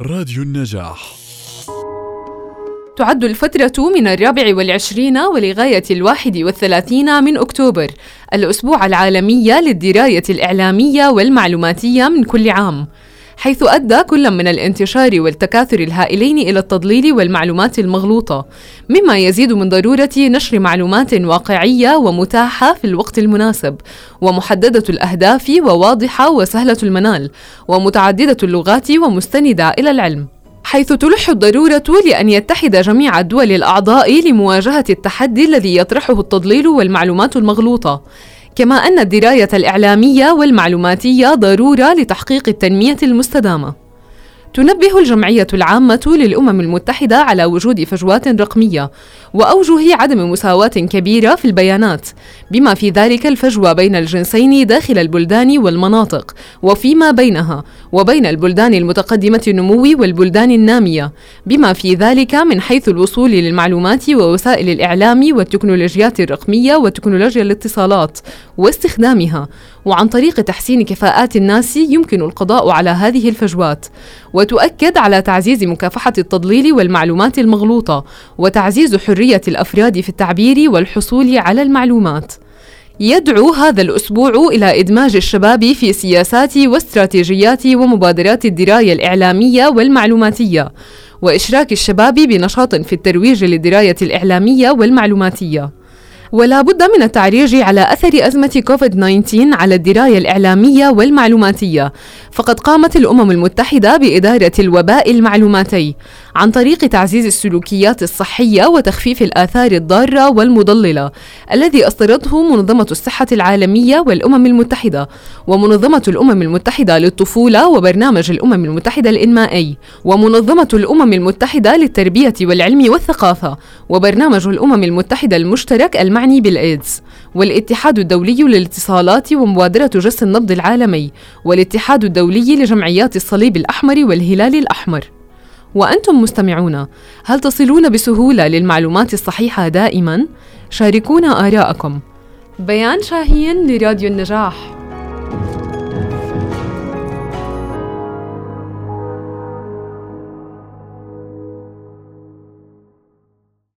راديو النجاح. تعد الفترة من الرابع والعشرين ولغاية الواحد والثلاثين من أكتوبر الأسبوع العالمي للدراية الإعلامية والمعلوماتية من كل عام. حيث أدى كل من الانتشار والتكاثر الهائلين إلى التضليل والمعلومات المغلوطة مما يزيد من ضرورة نشر معلومات واقعية ومتاحة في الوقت المناسب ومحددة الأهداف وواضحة وسهلة المنال ومتعددة اللغات ومستندة إلى العلم. حيث تلح الضرورة لأن يتحد جميع الدول الأعضاء لمواجهة التحدي الذي يطرحه التضليل والمعلومات المغلوطة. كما أن الدراية الإعلامية والمعلوماتية ضرورة لتحقيق التنمية المستدامة. تنبه الجمعية العامة للأمم المتحدة على وجود فجوات رقمية وأوجه عدم مساواة كبيرة في البيانات بما في ذلك الفجوة بين الجنسين داخل البلدان والمناطق وفيما بينها وبين البلدان المتقدمة النمو والبلدان النامية بما في ذلك من حيث الوصول للمعلومات ووسائل الإعلام والتكنولوجيات الرقمية وتكنولوجيا الاتصالات واستخدامها وعن طريق تحسين كفاءات الناس يمكن القضاء على هذه الفجوات وتؤكد على تعزيز مكافحة التضليل والمعلومات المغلوطة وتعزيز حرية الأفراد في التعبير والحصول على المعلومات. يدعو هذا الأسبوع إلى إدماج الشباب في سياسات واستراتيجيات ومبادرات الدراية الإعلامية والمعلوماتية وإشراك الشباب بنشاط في الترويج للدراية الإعلامية والمعلوماتية. ولا بد من التعريج على أثر أزمة كوفيد-19 على الدراية الإعلامية والمعلوماتية. فقد قامت الأمم المتحدة بإدارة الوباء المعلوماتي. عن طريق تعزيز السلوكيات الصحية وتخفيف الآثار الضارة والمضللة الذي أصدرته منظمة الصحة العالمية والأمم المتحدة ومنظمة الأمم المتحدة للطفولة وبرنامج الأمم المتحدة الإنمائي ومنظمة الأمم المتحدة للتربية والعلم والثقافة وبرنامج الأمم المتحدة المشترك المعني بالإيدز والاتحاد الدولي للاتصالات ومبادرة جس النبض العالمي والاتحاد الدولي لجمعيات الصليب الأحمر والهلال الأحمر. وأنتم مستمعون. هل تصلون بسهولة للمعلومات الصحيحة دائما؟ شاركونا آراءكم. بيان شاهين لراديو النجاح.